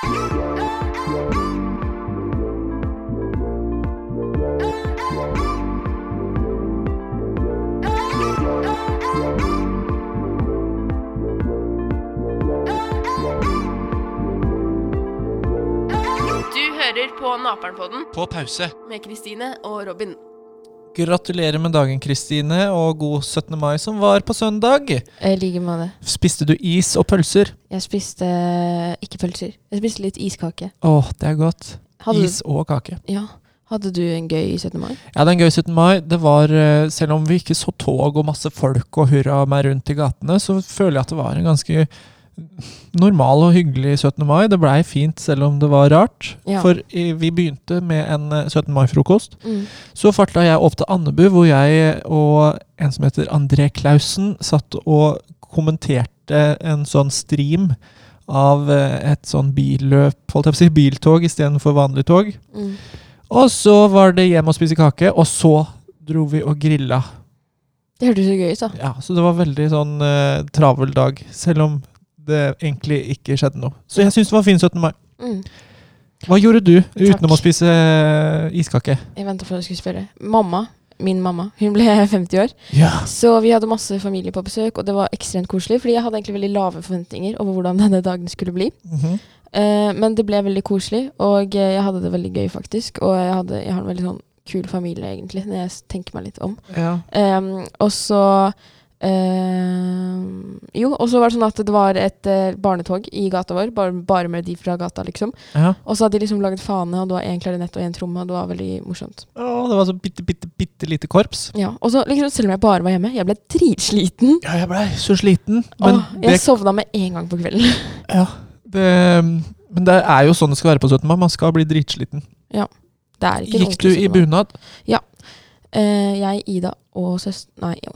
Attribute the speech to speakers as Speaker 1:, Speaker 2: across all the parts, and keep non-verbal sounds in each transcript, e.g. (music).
Speaker 1: Du hører på Naperen-podden
Speaker 2: På pause.
Speaker 1: med Kristine og Robin.
Speaker 2: Gratulerer med dagen, Kristine, og god 17. mai som var på søndag.
Speaker 3: I like måte.
Speaker 2: Spiste du is og pølser?
Speaker 3: Jeg spiste ikke pølser. Jeg spiste litt iskake.
Speaker 2: Åh, det er godt.
Speaker 3: Hadde,
Speaker 2: Is og kake.
Speaker 3: Ja. Hadde du en gøy 17. mai?
Speaker 2: Ja, det er en gøy 17. mai. Det var, eh, selv om vi ikke så tog og masse folk og hurra meg rundt i gatene, så føler jeg at det var en ganske normal og hyggelig 17. mai. Det blei fint selv om det var rart.
Speaker 3: Ja.
Speaker 2: For eh, vi begynte med en eh, 17. mai-frokost.
Speaker 3: Mm.
Speaker 2: Så farta jeg opp til Andebu, hvor jeg og en som heter André Klausen satt og kommenterte en sånn stream av eh, et sånn billøp, holdt jeg på å si, biltog istedenfor vanlig tog.
Speaker 3: Mm.
Speaker 2: Og så var det hjem og spise kake, og så dro vi og grilla.
Speaker 3: Det hørtes så gøy ut, da.
Speaker 2: Ja, Så det var veldig sånn uh, travel dag, selv om det egentlig ikke skjedde noe. Så jeg syns det var fin 17. mai.
Speaker 3: Mm.
Speaker 2: Hva gjorde du utenom
Speaker 3: Takk.
Speaker 2: å spise eh, iskake?
Speaker 3: Jeg venta på at du skulle spørre. Mamma, min mamma, hun ble (laughs) 50 år.
Speaker 2: Ja.
Speaker 3: Så vi hadde masse familie på besøk, og det var ekstremt koselig. Fordi jeg hadde egentlig veldig lave forventninger over hvordan (laughs) denne dagen skulle bli.
Speaker 2: Mhm.
Speaker 3: Eh, men det ble veldig koselig, og eh, jeg hadde det veldig gøy, faktisk. Og jeg, hadde, jeg har en veldig sånn kul familie, egentlig, når jeg tenker meg litt om.
Speaker 2: ja.
Speaker 3: Um, og så ehm, Jo, og så var det sånn at det var et uh, barnetog i gata vår, bare, bare med de fra gata, liksom.
Speaker 2: ja.
Speaker 3: Og så hadde de liksom laget fane, og det var én klarinett og én tromme, og det var veldig morsomt.
Speaker 2: Å, det var så bitte, bitte, bitte lite korps.
Speaker 3: Ja, Og så liksom, selv om jeg bare var hjemme, jeg ble dritsliten.
Speaker 2: Ja, jeg blei så sliten. Men,
Speaker 3: Åh, jeg
Speaker 2: det,
Speaker 3: sovna med en gang på kvelden. (laughs)
Speaker 2: ja, det, men det er jo sånn det skal være på 17. mai. Man skal bli dritsliten.
Speaker 3: Ja, Det er ikke
Speaker 2: Gikk du i bunad?
Speaker 3: Ja. Uh, jeg, Ida og søster... Nei, jo.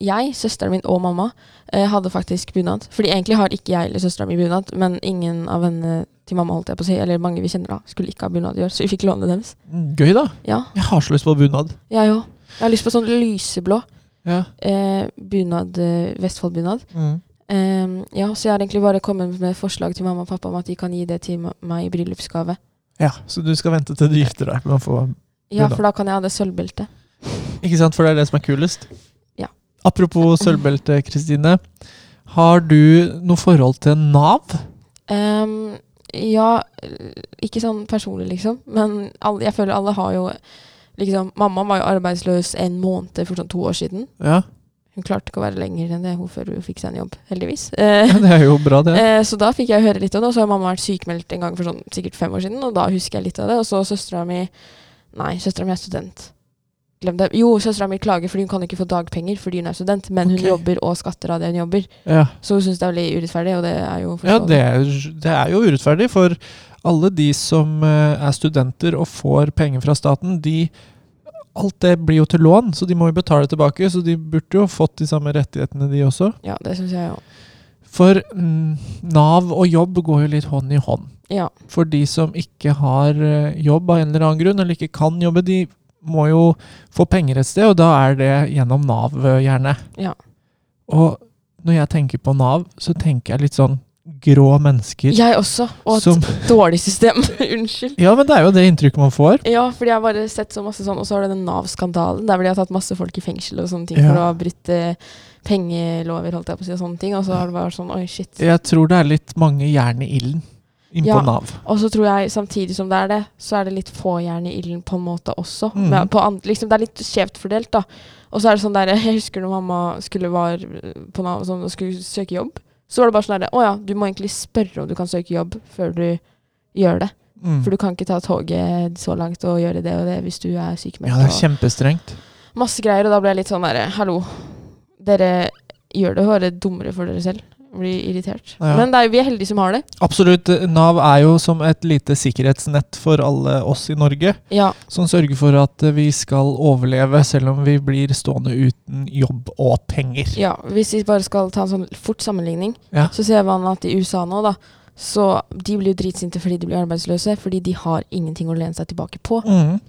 Speaker 3: Jeg, søsteren min og mamma eh, hadde faktisk bunad. Fordi egentlig har ikke jeg eller søstera mi bunad, men ingen av vennene til mamma, holdt jeg på å si, eller mange vi kjenner da, skulle ikke ha bunad i år, så vi fikk låne deres.
Speaker 2: Mm, Gøy, da.
Speaker 3: Ja,
Speaker 2: Jeg har så lyst på bunad.
Speaker 3: jeg òg. Jeg har lyst på sånn lyseblå
Speaker 2: Ja.
Speaker 3: eh, bunad, eh, Vestfold-bunad.
Speaker 2: Mm.
Speaker 3: Eh, ja, så jeg har egentlig bare kommet med forslag til mamma og pappa om at de kan gi det til meg i bryllupsgave.
Speaker 2: ja, Så du skal vente til du gifter deg med å få
Speaker 3: Ja, for da kan jeg ha det sølvbeltet.
Speaker 2: Ikke sant, for det er det som er kulest. Apropos sølvbelte, Kristine. Har du noe forhold til Nav?
Speaker 3: Um, ja, ikke sånn personlig, liksom. Men alle, jeg føler alle har jo liksom, Mamma var jo arbeidsløs en måned for sånn to år siden.
Speaker 2: Ja,
Speaker 3: Hun klarte ikke å være lenger enn det hun før hun fikk seg en jobb, heldigvis.
Speaker 2: Ja (laughs) det er jo bra, det.
Speaker 3: eh, så da fikk jeg høre litt om det, og så har mamma vært sykemeldt en gang for sånn sikkert fem år siden, og da husker jeg litt av det. Og så søstera mi Nei, søstera mi er student. Glem det. Jo, søstera mi klager fordi hun kan ikke få dagpenger fordi hun er student, men hun jobber og skatter av det hun jobber.
Speaker 2: Ja,
Speaker 3: Så hun syns det er veldig urettferdig, og det er jo
Speaker 2: ja det, er, det er jo urettferdig, for alle de som eh, er studenter og får penger fra staten, de Alt det blir jo til lån, så de må jo betale tilbake. Så de burde jo fått de samme rettighetene, de også.
Speaker 3: Ja, det synes jeg også.
Speaker 2: For mm, Nav og jobb går jo litt hånd i hånd.
Speaker 3: Ja.
Speaker 2: For de som ikke har eh, jobb av en eller annen grunn, eller ikke kan jobbe, de må jo få penger et sted, og da er det gjennom Nav, eh, gjerne.
Speaker 3: Ja.
Speaker 2: Og når jeg tenker på Nav, så tenker jeg litt sånn grå mennesker
Speaker 3: Jeg også. Og et
Speaker 2: som (laughs)
Speaker 3: dårlig system. (laughs) Unnskyld.
Speaker 2: Ja, men det er jo det inntrykket man får.
Speaker 3: Ja, fordi jeg har bare sett så masse sånn, og så har du den Nav-skandalen, der hvor de har tatt masse folk i fengsel og sånne ting
Speaker 2: Ja.
Speaker 3: for å ha brutt eh, pengelover, holdt jeg på å si, og sånne ting. Og så har det vært sånn, oi, shit.
Speaker 2: Jeg tror det er litt mange jern i ilden innpå
Speaker 3: Ja.
Speaker 2: Nav.
Speaker 3: Og så tror jeg, samtidig som det er det, så er det litt få jern i ilden på en måte også.
Speaker 2: Mm.
Speaker 3: Men på an- liksom, det er litt skjevt fordelt, da. Og så er det sånn der, (laughs) jeg husker når mamma skulle var på Nav sånn, og skulle søke jobb, så var det bare sånn der, å ja, du må egentlig spørre om du kan søke jobb før du gjør det.
Speaker 2: Mm.
Speaker 3: For du kan ikke ta toget så langt og gjøre det og det hvis du er sykemeldt.
Speaker 2: Ja, det er kjempestrengt.
Speaker 3: masse greier, og da ble jeg litt sånn derre Hallo, dere gjør det bare dummere for dere selv. Blir irritert.
Speaker 2: Ja.
Speaker 3: Men er, vi er heldige som har det.
Speaker 2: Absolutt. Nav er jo som et lite sikkerhetsnett for alle oss i Norge.
Speaker 3: Ja.
Speaker 2: som sørger for at vi skal overleve selv om vi blir stående uten jobb og penger.
Speaker 3: ja. Hvis vi bare skal ta en sånn fort sammenligning,
Speaker 2: Ja.
Speaker 3: så ser man at i USA nå, da, så de blir jo dritsinte fordi de blir arbeidsløse, fordi de har ingenting å lene seg tilbake på.
Speaker 2: Mhm.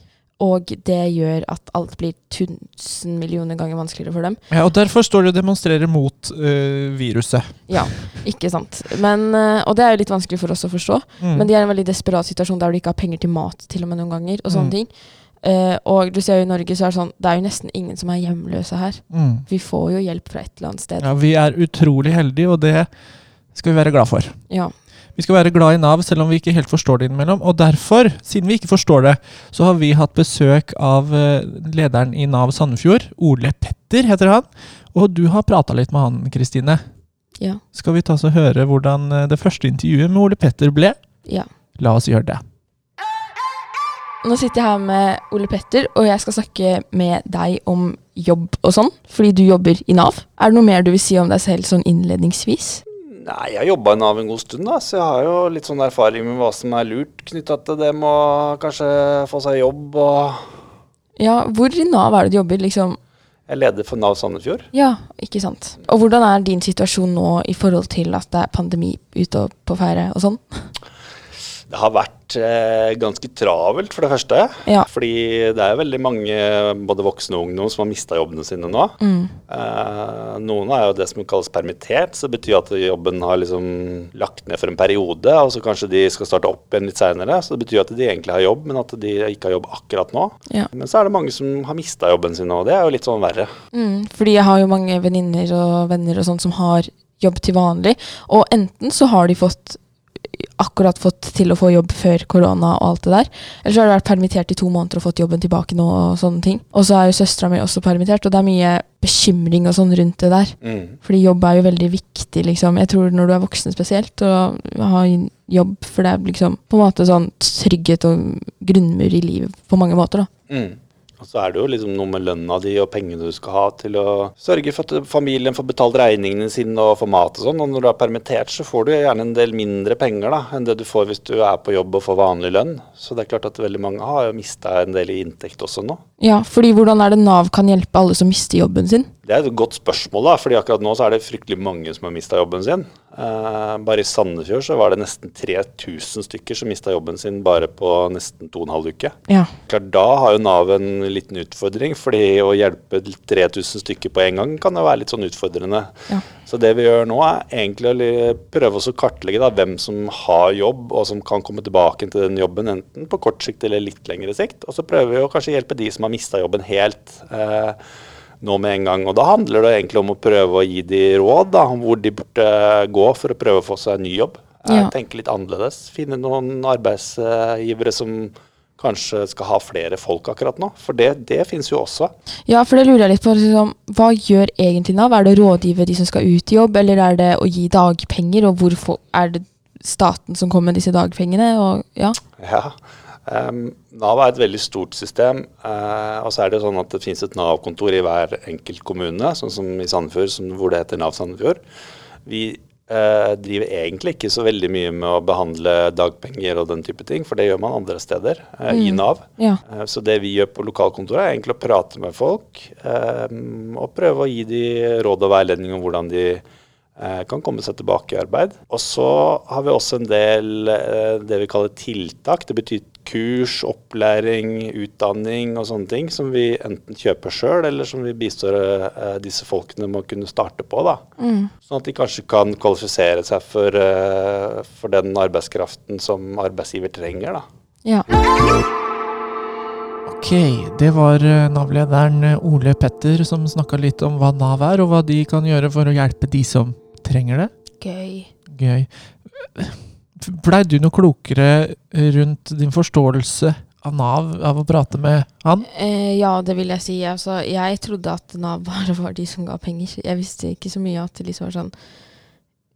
Speaker 3: Og det gjør at alt blir tusen millioner ganger vanskeligere for dem.
Speaker 2: Ja, og Derfor står de og demonstrerer mot uh, viruset.
Speaker 3: Ja, ikke sant. Men, uh, og det er jo litt vanskelig for oss å forstå.
Speaker 2: Mm.
Speaker 3: Men de er i en veldig desperat situasjon der du ikke har penger til mat til og med noen ganger. og sånne
Speaker 2: Mm.
Speaker 3: ting. Uh, og du ser jo i Norge så er det sånn, det er jo nesten ingen som er hjemløse her.
Speaker 2: mm.
Speaker 3: Vi får jo hjelp fra et eller annet sted.
Speaker 2: Ja, vi er utrolig heldige, og det skal vi være glad for.
Speaker 3: Ja.
Speaker 2: Vi skal være glad i Nav, selv om vi ikke helt forstår det innimellom. Og derfor, siden vi ikke forstår det, så har vi hatt besøk av eh, lederen i Nav Sandefjord. Ole Petter heter han. Og du har prata litt med han, Kristine.
Speaker 3: Ja.
Speaker 2: Skal vi ta oss og høre hvordan eh, det første intervjuet med Ole Petter ble?
Speaker 3: ja.
Speaker 2: La oss gjøre det.
Speaker 3: Nå sitter jeg her med Ole Petter, og jeg skal snakke med deg om jobb og sånn, fordi du jobber i Nav. Er det noe mer du vil si om deg selv sånn innledningsvis?
Speaker 4: Nei, jeg har jobba i Nav en god stund, da, så jeg har jo litt sånn erfaring med hva som er lurt knytta til det med å kanskje få seg jobb og
Speaker 3: Ja, hvor i Nav er det du jobber, liksom?
Speaker 4: Jeg leder for Nav Sandefjord.
Speaker 3: Ja, ikke sant. Og hvordan er din situasjon nå i forhold til at det er pandemi ute på ferde og sånn?
Speaker 4: Det har vært eh, ganske travelt, for det første.
Speaker 3: Ja.
Speaker 4: Fordi det er veldig mange, både voksne og ungdom, som har mista jobbene sine nå.
Speaker 3: Mm.
Speaker 4: Eh, noen er jo det som kalles permittert, så det betyr at jobben har liksom lagt ned for en periode, og så kanskje de skal starte opp igjen litt seinere. Så det betyr at de egentlig har jobb, men at de ikke har jobb akkurat nå.
Speaker 3: Ja.
Speaker 4: Men så er det mange som har mista jobben sin, og det er jo litt sånn verre.
Speaker 3: Mm, fordi jeg har jo mange venninner og venner og sånn som har jobb til vanlig, og enten så har de fått akkurat fått til å få jobb før korona og alt det der. Eller så har de vært permittert i to måneder og fått jobben tilbake nå og sånne ting. Og så er jo søstera mi også permittert, og det er mye bekymring og sånn rundt det der.
Speaker 4: Mm.
Speaker 3: Fordi jobb er jo veldig viktig, liksom. Jeg tror når du er voksen spesielt, å ha jobb, for det er liksom på en måte sånn trygghet og grunnmur i livet på mange måter, da.
Speaker 4: Mm. Og så er det jo liksom noe med lønna di og pengene du skal ha til å sørge for at familien får betalt regningene sine og får mat og sånn. Og når du er permittert, så får du gjerne en del mindre penger da, enn det du får hvis du er på jobb og får vanlig lønn. Så det er klart at veldig mange har mista en del i inntekt også nå.
Speaker 3: Ja, fordi hvordan er det Nav kan hjelpe alle som mister jobben sin?
Speaker 4: Det er et godt spørsmål, da, fordi akkurat nå så er det fryktelig mange som har mista jobben sin. Eh, bare i Sandefjord så var det nesten 3000 stykker som mista jobben sin bare på nesten to og en halv uke.
Speaker 3: Ja.
Speaker 4: Klart, Da har jo Nav en liten utfordring, fordi å hjelpe 3000 stykker på en gang kan jo være litt sånn utfordrende.
Speaker 3: Ja.
Speaker 4: Så det vi gjør nå, er egentlig å prøve å kartlegge da, hvem som har jobb, og som kan komme tilbake til den jobben, enten på kort sikt eller litt lengre sikt. Og så prøver vi å kanskje hjelpe de som har mista jobben helt. Eh, nå med en gang. Og da handler det egentlig om å prøve å gi de råd da, om hvor de burde gå for å prøve å få seg en ny jobb.
Speaker 3: Ja.
Speaker 4: Tenke litt annerledes. Finne noen arbeidsgivere som kanskje skal ha flere folk akkurat nå. For det, det finnes jo også.
Speaker 3: Ja, for det lurer jeg litt på. Liksom, hva gjør egentlig Nav? Er det å rådgive de som skal ut i jobb, eller er det å gi dagpenger? Og hvorfor er det staten som kommer med disse dagpengene? Og, ja.
Speaker 4: Ja. Um, Nav er et veldig stort system. Uh, og så er det sånn at det finnes et Nav-kontor i hver enkelt kommune, sånn som i Sandefjord, som, hvor det heter Nav Sandefjord. Vi uh, driver egentlig ikke så veldig mye med å behandle dagpenger og den type ting, for det gjør man andre steder i
Speaker 3: Mm.
Speaker 4: Nav.
Speaker 3: ja.
Speaker 4: Så det vi gjør på lokalkontoret, er egentlig å prate med folk eh, og prøve å gi dem råd og veiledning om hvordan de kan komme seg tilbake i arbeid. Og så har vi også en del det vi kaller tiltak. Det betyr kurs, opplæring, utdanning og sånne ting som vi enten kjøper sjøl, eller som vi bistår eh, disse folkene med å kunne starte på. da.
Speaker 3: Mm.
Speaker 4: Sånn at de kanskje kan kvalifisere seg for, eh, for den arbeidskraften som arbeidsgiver trenger. da.
Speaker 3: ja.
Speaker 2: Ok, det var eh, Nav-lederen eh, Ole Petter som snakka litt om hva Nav er, og hva de kan gjøre for å hjelpe de som trenger det.
Speaker 3: Gøy.
Speaker 2: Gøy. Blei du noe klokere rundt din forståelse av Nav av å prate med han?
Speaker 3: Eh, ja, det vil jeg si. Altså, jeg trodde at Nav bare var de som ga penger. Jeg visste ikke så mye at det liksom var sånn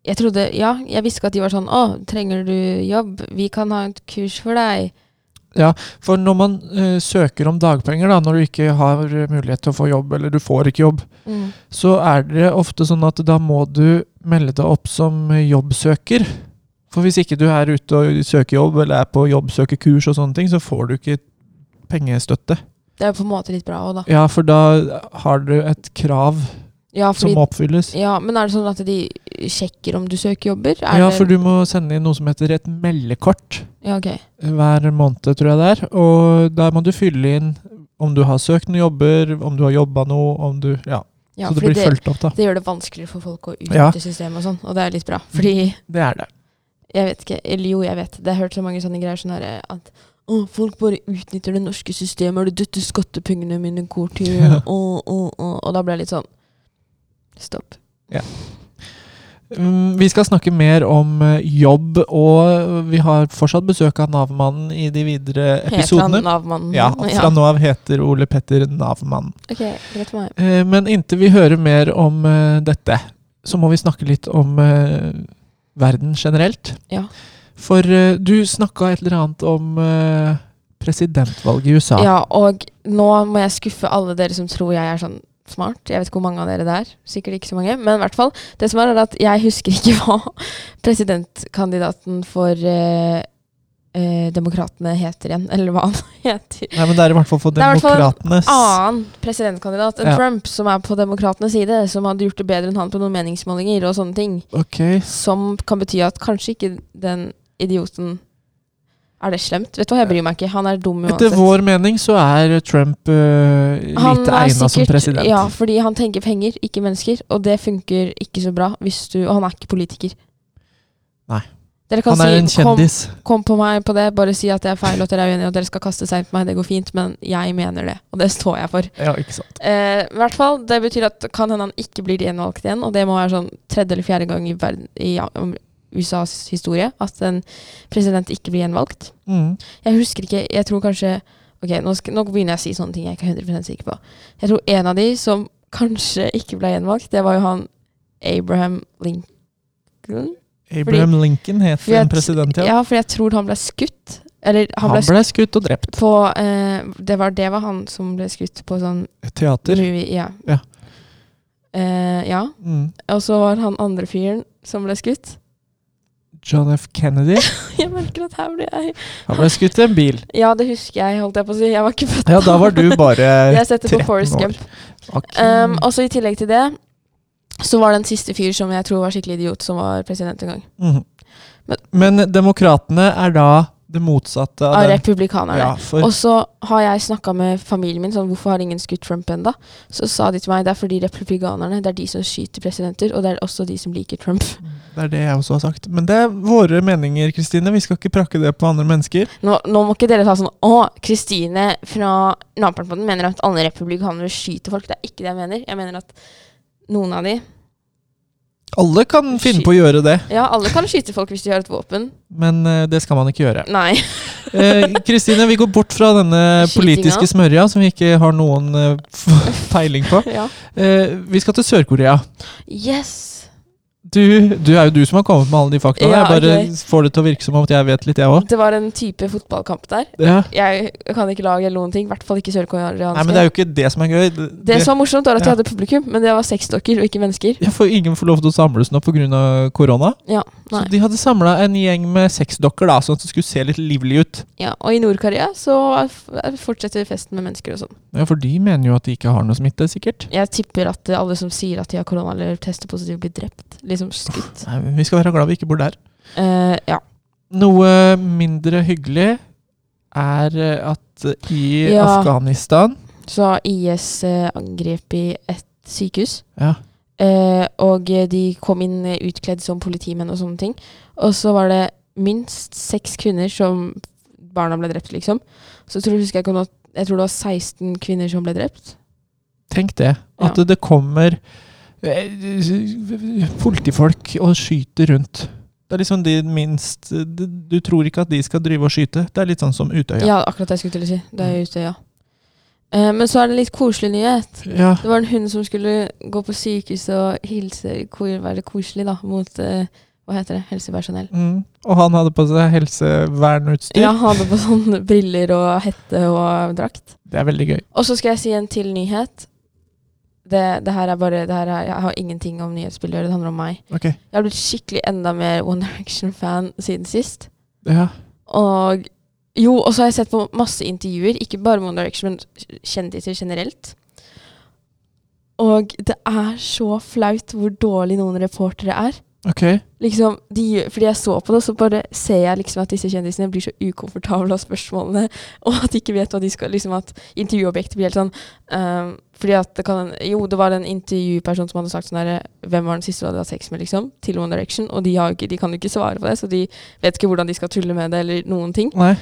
Speaker 3: Jeg trodde, ja, jeg visste ikke at de var sånn Å, trenger du jobb? Vi kan ha et kurs for deg.
Speaker 2: Ja, For når man uh, søker om dagpenger, da, når du ikke har mulighet til å få jobb, eller du får ikke jobb,
Speaker 3: Mm.
Speaker 2: så er det ofte sånn at da må du melde deg opp som jobbsøker. For hvis ikke du er ute og søker jobb, eller er på jobbsøkerkurs og sånne ting, så får du ikke pengestøtte.
Speaker 3: Det er på en måte litt bra òg, da.
Speaker 2: Ja, for da har du et krav
Speaker 3: Ja, fordi,
Speaker 2: som må oppfylles.
Speaker 3: ja, men er det sånn at de sjekker om du søker jobber? Er
Speaker 2: Ja, for du må sende inn noe som heter et meldekort
Speaker 3: Ja, ok.
Speaker 2: hver måned, tror jeg det er. Og der må du fylle inn om du har søkt noen jobber, om du har jobba noe, om du Ja.
Speaker 3: Ja,
Speaker 2: så det blir fulgt opp, da.
Speaker 3: det gjør det vanskeligere for folk å utnytte
Speaker 2: Ja.
Speaker 3: systemet og sånn, og det er litt bra. Fordi
Speaker 2: Det er det.
Speaker 3: Jeg vet ikke, eller jo, jeg vet. Det. Jeg har hørt så mange sånne greier sånn her at å, folk bare utnytter det norske systemet, og det dette skattepengene mine går til
Speaker 2: Ja.
Speaker 3: og, og, og, Og da ble jeg litt sånn Stopp.
Speaker 2: Ja. Vi skal snakke mer om eh, jobb, og vi har fortsatt besøk av Nav-mannen i de videre episodene.
Speaker 3: Heter han. Nav-mannen?
Speaker 2: Ja, fra nå av heter Ole Petter Nav-mannen.
Speaker 3: Ok, greit for meg.
Speaker 2: Eh, Men inntil vi hører mer om eh, dette, så må vi snakke litt om eh, verden generelt.
Speaker 3: Ja.
Speaker 2: For uh, du snakka et eller annet om uh, presidentvalget i USA.
Speaker 3: Ja, og nå må jeg skuffe alle dere som tror jeg er sånn smart. Jeg vet ikke hvor mange av dere det er. Sikkert ikke så mange. Men i hvert fall, det som er, er at jeg husker ikke (laughs) hva presidentkandidaten for eh, eh, Demokratene heter igjen. Eller hva han (laughs) heter.
Speaker 2: Nei, men det er i hvert fall for
Speaker 3: Det er i hvert fall
Speaker 2: en
Speaker 3: annen presidentkandidat enn
Speaker 2: Ja.
Speaker 3: Trump, som er på demokratenes side, som hadde gjort det bedre enn han på noen meningsmålinger og sånne ting.
Speaker 2: Ok.
Speaker 3: Som kan bety at kanskje ikke den idioten Er det slemt? Vet du hva, jeg bryr meg ikke. Han er dum uansett.
Speaker 2: Etter vår mening så er Trump
Speaker 3: uh,
Speaker 2: lite egna som president.
Speaker 3: Ja, fordi han tenker penger, ikke mennesker. Og det funker ikke så bra hvis du Og han er ikke politiker.
Speaker 2: Nei.
Speaker 3: Dere kan
Speaker 2: Han er en
Speaker 3: si kom,
Speaker 2: kjendis.
Speaker 3: kom på meg på det, bare si at jeg er feil og at dere er uenige, og dere skal kaste stein på meg, det går fint, men jeg mener det. Og det står jeg for.
Speaker 2: Ja, ikke sant.
Speaker 3: Eh, I hvert fall, Det betyr at kan hende han ikke blir gjenvalgt igjen, og det må være sånn tredje eller fjerde gang i, verden, i USAs historie at en president ikke blir gjenvalgt.
Speaker 2: Mm.
Speaker 3: Jeg husker ikke, jeg tror kanskje Ok, nå, skal, nå begynner jeg å si sånne ting jeg er ikke 100% sikker på. Jeg tror en av de som kanskje ikke ble gjenvalgt, det var jo han Abraham Lincoln.
Speaker 2: Abraham Lincoln het
Speaker 3: For
Speaker 2: en president, ja.
Speaker 3: Ja, for jeg tror han ble skutt. Eller han,
Speaker 2: Han
Speaker 3: ble,
Speaker 2: ble skutt og drept.
Speaker 3: på eh, det, var, det var han som ble skutt på sånn
Speaker 2: Et teater.
Speaker 3: movie, ja.
Speaker 2: Ja.
Speaker 3: Eh, ja.
Speaker 2: Mm.
Speaker 3: Og så var han andre fyren som ble skutt.
Speaker 2: John F. Kennedy. (laughs)
Speaker 3: Jeg merker at her blir jeg
Speaker 2: Han ble skutt i en bil.
Speaker 3: Ja, det husker jeg, holdt jeg på å si. Jeg var ikke født
Speaker 2: Ja, da var du (laughs) bare
Speaker 3: Jeg setter på
Speaker 2: 13
Speaker 3: Forrest
Speaker 2: år.
Speaker 3: Gump.
Speaker 2: Ok.
Speaker 3: Um, og så i tillegg til det, så var det en siste fyr som jeg tror var skikkelig idiot, som var president en gang.
Speaker 2: Mm.
Speaker 3: Men-
Speaker 2: Men demokratene er da det motsatte av
Speaker 3: Av
Speaker 2: den.
Speaker 3: republikanerne.
Speaker 2: Ja, for
Speaker 3: Og så har jeg snakka med familien min sånn, hvorfor har ingen skutt Trump ennå? Så sa de til meg det er fordi republikanerne det er de som skyter presidenter, og det er også de som liker Trump.
Speaker 2: det er det jeg også har sagt. Men det er våre meninger, Kristine. Vi skal ikke prakke det på andre mennesker.
Speaker 3: Nå, nå må ikke dere ta sånn Å, Kristine fra Naperpodden mener at alle republikanere skyter folk. Det er ikke det jeg mener. Jeg mener at noen av de
Speaker 2: Alle kan finne på å gjøre det,
Speaker 3: Ja, alle kan skyte folk hvis de har et våpen.
Speaker 2: men uh, det skal man ikke gjøre.
Speaker 3: Nei. (laughs)
Speaker 2: Eh, Kristine, vi går bort fra denne
Speaker 3: Skytinga.
Speaker 2: politiske smørja som vi ikke har noen uh, (laughs) peiling på.
Speaker 3: Ja.
Speaker 2: Eh, vi skal til Sør-Korea.
Speaker 3: Yes!
Speaker 2: Du, du er jo du som har kommet med alle de faktaene.
Speaker 3: Ja,
Speaker 2: jeg bare
Speaker 3: okay.
Speaker 2: får det til å virke som om at jeg vet litt, jeg òg.
Speaker 3: Det var en type fotballkamp der.
Speaker 2: Ja.
Speaker 3: Jeg kan ikke lage eller noen ting. I hvert fall ikke sørkoreanske.
Speaker 2: Nei, men det er jo ikke det som er gøy. Det,
Speaker 3: Det som var morsomt, var at
Speaker 2: Ja.
Speaker 3: hadde publikum, men det var sexdokker og ikke mennesker.
Speaker 2: Ja, for ingen får lov til å samles nå pga. korona.
Speaker 3: Ja,
Speaker 2: Så de hadde samla en gjeng med sexdokker, da, sånn at det skulle se litt livlig ut.
Speaker 3: Ja, og i Nord-Korea så er- fortsetter festen med mennesker og sånn.
Speaker 2: Ja, For de mener jo at de ikke har noe smitte, sikkert.
Speaker 3: Jeg tipper at alle som sier at de har korona eller tester positivt, blir drept. Liksom skutt.
Speaker 2: Nei, vi skal være glad vi ikke bor der.
Speaker 3: Eh, ja.
Speaker 2: Noe mindre hyggelig er eh, at i
Speaker 3: Ja.
Speaker 2: Afghanistan
Speaker 3: Så IS eh, angrep i et sykehus.
Speaker 2: Ja.
Speaker 3: Eh, og de kom inn eh, utkledd som politimenn og sånne ting. Og så var det minst seks kvinner som barna ble drept, liksom. Så tror, husker jeg, ikke om det var- jeg tror det var 16 kvinner som ble drept.
Speaker 2: Tenk det. At
Speaker 3: Ja.
Speaker 2: det kommer politifolk og skyter rundt. Det er liksom de minst Du tror ikke at de skal drive og skyte. Det er litt sånn som Utøya.
Speaker 3: Ja, akkurat det jeg skulle til å si. Det er Utøya. Eh, men så er det en litt koselig nyhet.
Speaker 2: Ja.
Speaker 3: Det var en hund som skulle gå på sykehuset og hilse, være koselig da, mot eh, hva heter det, helsepersonell.
Speaker 2: Mm. Og han hadde på seg helsevernutstyr.
Speaker 3: Ja, han hadde på sånne briller og hette og drakt.
Speaker 2: Det er veldig gøy.
Speaker 3: Og så skal jeg si en til nyhet. Det, det her er bare det her er, Jeg har ingenting om nyhetsbildet å gjøre, det handler om meg.
Speaker 2: Okay.
Speaker 3: Jeg har blitt skikkelig enda mer One Direction-fan siden sist.
Speaker 2: Ja.
Speaker 3: Og jo, og så har jeg sett på masse intervjuer, ikke bare One Direction, men kjendiser generelt. Og det er så flaut hvor dårlig noen reportere er.
Speaker 2: Ok.
Speaker 3: Liksom, de, fordi jeg så på det, så bare ser jeg liksom at disse kjendisene blir så ukomfortable av spørsmålene, (laughs) og at de ikke vet hva de skal liksom At intervjuobjektet blir helt sånn um, Fordi at det kan Jo, det var en intervjuperson som hadde sagt sånn herre Hvem var den siste du hadde hatt sex med, liksom? Til One Direction. Og de, har ikke, de kan jo ikke svare på det, så de vet ikke hvordan de skal tulle med det, eller noen ting.
Speaker 2: Nei.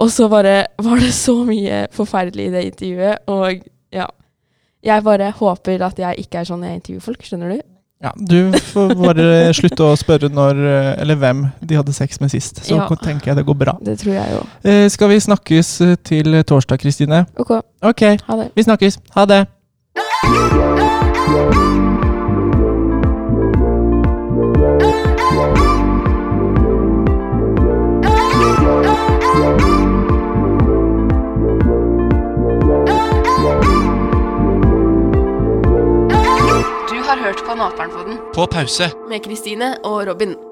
Speaker 3: Og så bare var det så mye forferdelig i det intervjuet, og ja. Jeg bare håper at jeg ikke er sånn jeg intervjuer folk, skjønner du?
Speaker 2: Ja, du får bare slutte å spørre når eh, eller hvem de hadde sex med sist. Så
Speaker 3: Ja.
Speaker 2: tenker jeg det går bra.
Speaker 3: Det tror jeg jo.
Speaker 2: Eh, skal vi snakkes eh, til torsdag, Kristine?
Speaker 3: Ok,
Speaker 2: okay.
Speaker 3: ha det.
Speaker 2: vi snakkes. Ha det.
Speaker 1: Har hørt på Naperen-podden
Speaker 2: På pause.
Speaker 1: med Kristine og Robin.